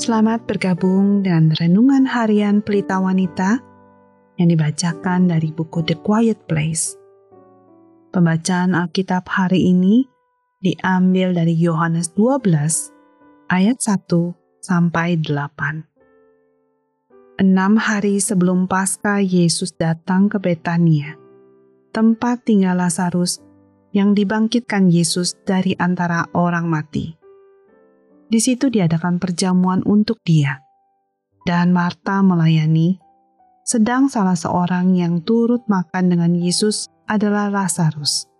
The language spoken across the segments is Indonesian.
Selamat bergabung dengan Renungan Harian Pelita Wanita yang dibacakan dari buku The Quiet Place. Pembacaan Alkitab hari ini diambil dari Yohanes 12 ayat 1 sampai 8. Enam hari sebelum Paskah Yesus datang ke Betania, tempat tinggal Lazarus yang dibangkitkan Yesus dari antara orang mati. Di situ diadakan perjamuan untuk dia. Dan Marta melayani, sedang salah seorang yang turut makan dengan Yesus adalah Lazarus.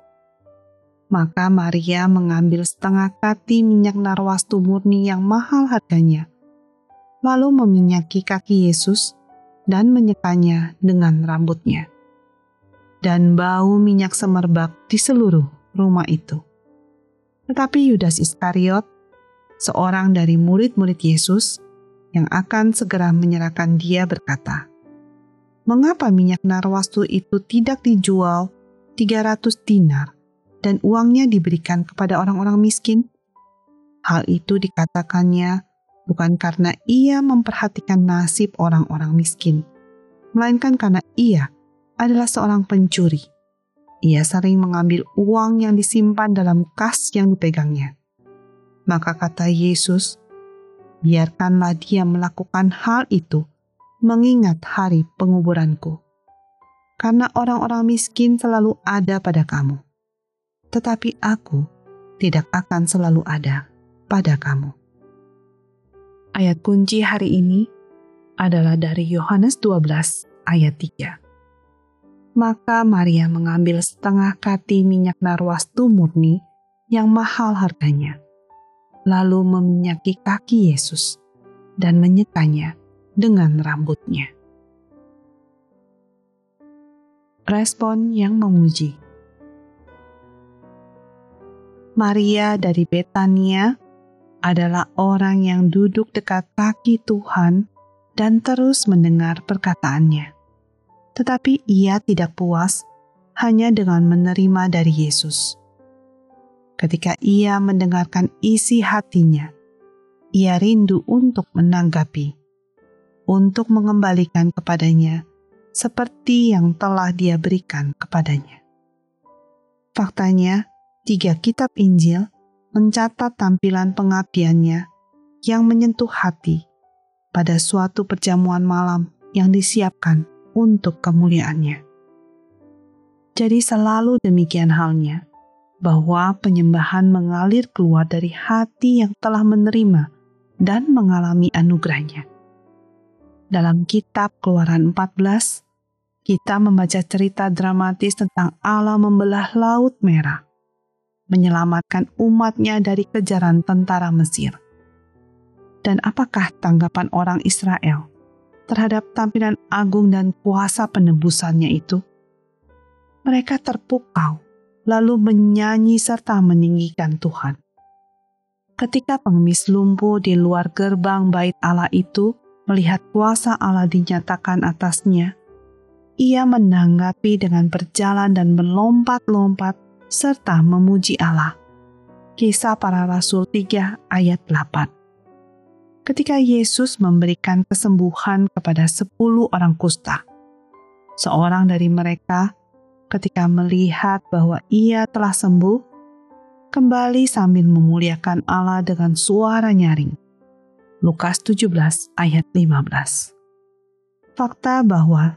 Maka Maria mengambil setengah kati minyak narwastu murni yang mahal harganya, lalu meminyaki kaki Yesus dan menyekanya dengan rambutnya. Dan bau minyak semerbak di seluruh rumah itu. Tetapi Yudas Iskariot, seorang dari murid-murid Yesus yang akan segera menyerahkan dia berkata, Mengapa minyak narwastu itu tidak dijual 300 dinar dan uangnya diberikan kepada orang-orang miskin? Hal itu dikatakannya bukan karena ia memperhatikan nasib orang-orang miskin, melainkan karena ia adalah seorang pencuri. Ia sering mengambil uang yang disimpan dalam kas yang dipegangnya. Maka kata Yesus, biarkanlah dia melakukan hal itu mengingat hari penguburanku. Karena orang-orang miskin selalu ada pada kamu. Tetapi aku tidak akan selalu ada pada kamu. Ayat kunci hari ini adalah dari Yohanes 12 ayat 3. Maka Maria mengambil setengah kati minyak narwastu murni yang mahal harganya lalu meminyaki kaki Yesus dan menyekanya dengan rambutnya. Respon yang memuji Maria dari Betania adalah orang yang duduk dekat kaki Tuhan dan terus mendengar perkataannya. Tetapi ia tidak puas hanya dengan menerima dari Yesus ketika ia mendengarkan isi hatinya. Ia rindu untuk menanggapi, untuk mengembalikan kepadanya seperti yang telah dia berikan kepadanya. Faktanya, tiga kitab Injil mencatat tampilan pengabdiannya yang menyentuh hati pada suatu perjamuan malam yang disiapkan untuk kemuliaannya. Jadi selalu demikian halnya bahwa penyembahan mengalir keluar dari hati yang telah menerima dan mengalami anugerahnya. Dalam kitab Keluaran 14, kita membaca cerita dramatis tentang Allah membelah Laut Merah, menyelamatkan umatnya dari kejaran tentara Mesir. Dan apakah tanggapan orang Israel terhadap tampilan agung dan kuasa penebusannya itu? Mereka terpukau lalu menyanyi serta meninggikan Tuhan. Ketika pengemis lumpuh di luar gerbang bait Allah itu melihat kuasa Allah dinyatakan atasnya, ia menanggapi dengan berjalan dan melompat-lompat serta memuji Allah. Kisah para Rasul 3 ayat 8 Ketika Yesus memberikan kesembuhan kepada sepuluh orang kusta, seorang dari mereka ketika melihat bahwa ia telah sembuh, kembali sambil memuliakan Allah dengan suara nyaring. Lukas 17 ayat 15 Fakta bahwa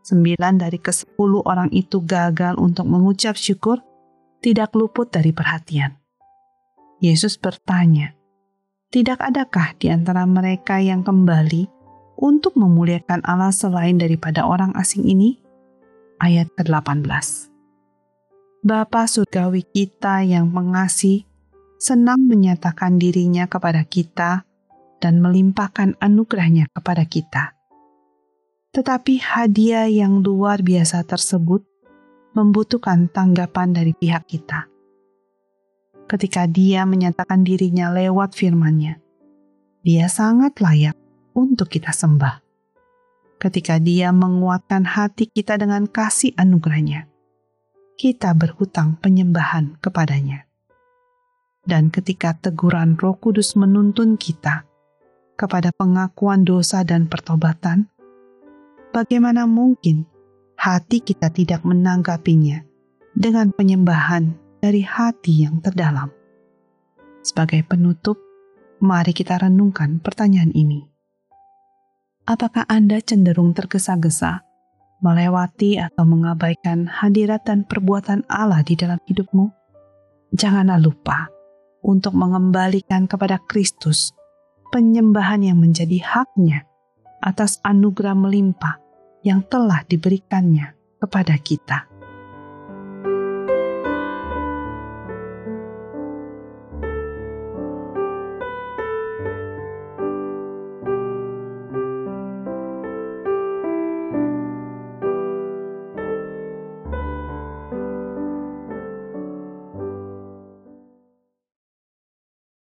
sembilan dari kesepuluh orang itu gagal untuk mengucap syukur tidak luput dari perhatian. Yesus bertanya, tidak adakah di antara mereka yang kembali untuk memuliakan Allah selain daripada orang asing ini? Ayat ke-18. Bapa surgawi kita yang mengasih, senang menyatakan dirinya kepada kita dan melimpahkan anugerahnya kepada kita. Tetapi hadiah yang luar biasa tersebut membutuhkan tanggapan dari pihak kita. Ketika dia menyatakan dirinya lewat firman-Nya, dia sangat layak untuk kita sembah ketika dia menguatkan hati kita dengan kasih anugerahnya. Kita berhutang penyembahan kepadanya. Dan ketika teguran roh kudus menuntun kita, kepada pengakuan dosa dan pertobatan, bagaimana mungkin hati kita tidak menanggapinya dengan penyembahan dari hati yang terdalam? Sebagai penutup, mari kita renungkan pertanyaan ini. Apakah Anda cenderung tergesa-gesa melewati atau mengabaikan hadirat dan perbuatan Allah di dalam hidupmu? Janganlah lupa untuk mengembalikan kepada Kristus penyembahan yang menjadi haknya atas anugerah melimpah yang telah diberikannya kepada kita.